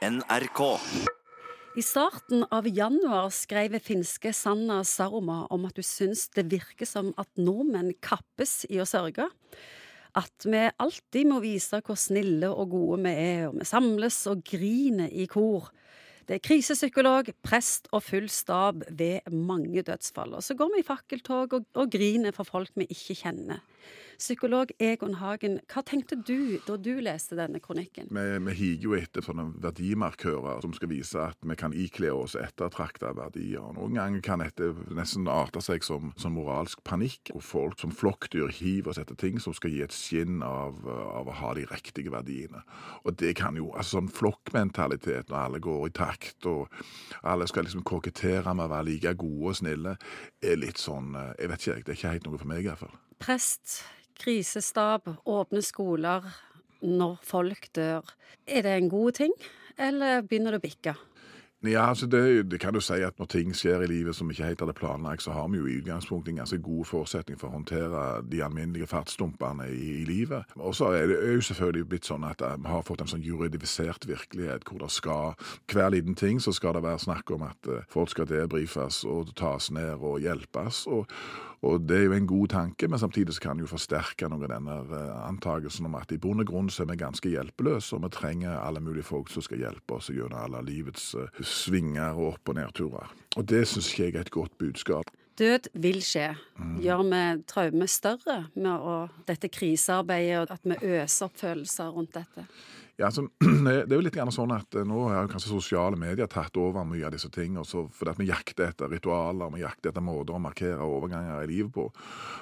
NRK. I starten av januar skrev finske Sanna Saroma om at du syns det virker som at nordmenn kappes i å sørge. At vi alltid må vise hvor snille og gode vi er, og vi samles og griner i kor. Det er krisepsykolog, prest og full stab ved mange dødsfall. Og så går vi i fakkeltog og, og griner for folk vi ikke kjenner. Psykolog Egon Hagen, hva tenkte du da du leste denne kronikken? Vi, vi higer jo etter sånne verdimarkører som skal vise at vi kan ikle oss ettertrakta verdier. Noen ganger kan dette nesten arte seg som, som moralsk panikk, hvor folk som flokkdyr hiver oss etter ting som skal gi et skinn av, av å ha de riktige verdiene. Og det kan jo, altså sånn flokkmentalitet når alle går i takt og alle skal liksom kokettere med å være like gode og snille, er litt sånn Jeg vet ikke, det er ikke helt noe for meg iallfall. Prest, krisestab, åpne skoler når folk dør. Er det en god ting, eller begynner det å bikke? Ja, altså det, det, kan du si at Når ting skjer i livet som ikke helt hadde planlagt, så har vi jo i utgangspunktet en ganske god forutsetning for å håndtere de alminnelige fartsdumpene i, i livet. Og så er det jo selvfølgelig blitt sånn at vi har fått en sånn juridifisert virkelighet hvor det skal Hver liten ting så skal det være snakk om at eh, folk skal debrifes og tas ned og hjelpes. og og Det er jo en god tanke, men samtidig så kan det jo forsterke noe av denne antagelsen antakelsen om at i bunn og grunn så er vi ganske hjelpeløse, og vi trenger alle mulige folk som skal hjelpe oss gjennom alle livets eh, svinger og opp- og nedturer. Og det syns ikke jeg er et godt budskap. Død vil skje. Gjør vi traume større med å, dette krisearbeidet, og at vi øser opp følelser rundt dette? Ja, altså, Det er jo litt sånn at eh, Nå har kanskje sosiale medier tatt over mye av disse tingene. Fordi at vi jakter etter ritualer vi jakter etter måter å markere overganger i livet på.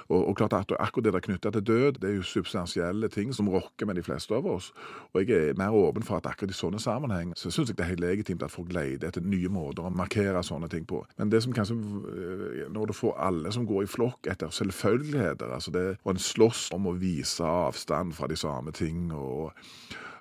Og, og klart at Akkurat det der knytta til død, det er jo substansielle ting som rokker med de fleste av oss. Og Jeg er mer åpen for at akkurat i sånne sammenheng så syns jeg det er helt legitimt at folk leter etter nye måter å markere sånne ting på. Men det som kanskje eh, Når du får alle som går i flokk etter selvfølgeligheter, altså det, og en slåss om å vise avstand fra de samme ting og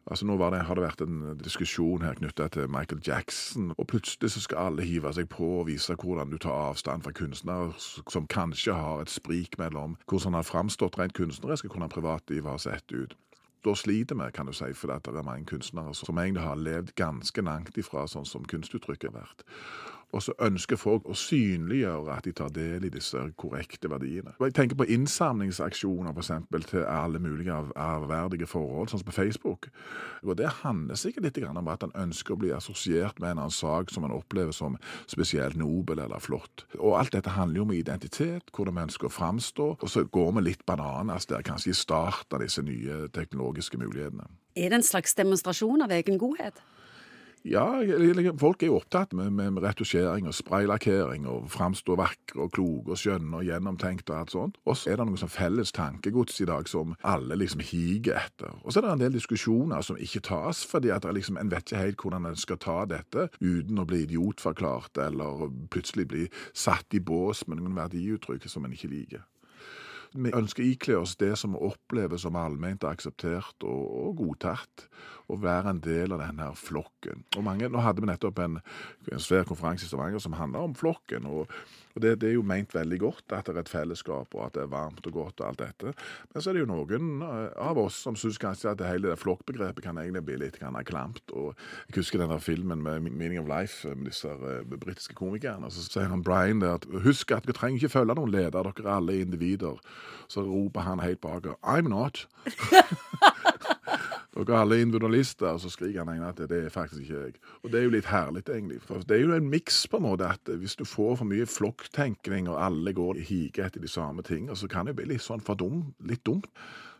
Altså Nå det, har det vært en diskusjon her knytta til Michael Jackson, og plutselig så skal alle hive seg på og vise hvordan du tar avstand fra kunstnere som kanskje har et sprik mellom hvordan han har framstått rent kunstnerisk og hvordan privatlivet har sett ut. Da sliter vi, kan du si, fordi det er mange kunstnere som egentlig har levd ganske langt ifra sånn som kunstuttrykket har vært. Og så ønsker folk å synliggjøre at de tar del i disse korrekte verdiene. Jeg tenker på innsamlingsaksjoner for eksempel, til alle mulige ærverdige forhold, sånn som på Facebook. Og Det handler sikkert litt om at en ønsker å bli assosiert med en annen sak som en opplever som spesielt nobel eller flott. Og Alt dette handler jo om identitet, hvordan vi ønsker å framstå. Og så går vi litt bananas der, kanskje i starten av disse nye teknologiske mulighetene. Er det en slags demonstrasjon av egen godhet? Ja, folk er jo opptatt med, med retusjering og spraylakkering og framstå vakre og kloke og skjønne og gjennomtenkte og alt sånt. Og så er det noe sånn felles tankegods i dag som alle liksom higer etter. Og så er det en del diskusjoner som ikke tas, fordi at liksom, en vet ikke helt hvordan en skal ta dette uten å bli idiotforklart eller plutselig bli satt i bås med noen verdiuttrykk som en ikke liker. Vi ønsker å ikle oss det som vi opplever som allment akseptert og, og godtatt, og være en del av denne flokken. Og mange, Nå hadde vi nettopp en, en svær konferanse i Stavanger som handler om flokken. og, og det, det, er jo ment veldig godt at det er et fellesskap, og at det er varmt og godt og alt dette. Men så er det jo noen eh, av oss som syns kanskje at det hele det flokkbegrepet kan egentlig bli litt klamt. og Jeg husker den der filmen med 'Meaning of Life' med disse uh, britiske komikerne. Så sier han Brian der at husk at dere trenger ikke følge noen leder, dere er alle individer. Så roper han helt bak 'I'm not'. Dere er alle individualister, og så skriker han at det er faktisk ikke jeg. Og det er jo litt herlig, egentlig. For det er jo en miks, på en måte, at hvis du får for mye flokktenkning, og alle går i higer etter de samme tingene, så kan det jo bli litt sånn for dum, litt dumt.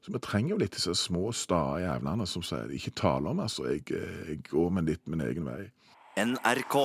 Så vi trenger jo litt disse små, stae jævlene som sier ikke tale om, altså. Jeg, jeg går med litt min egen vei. NRK.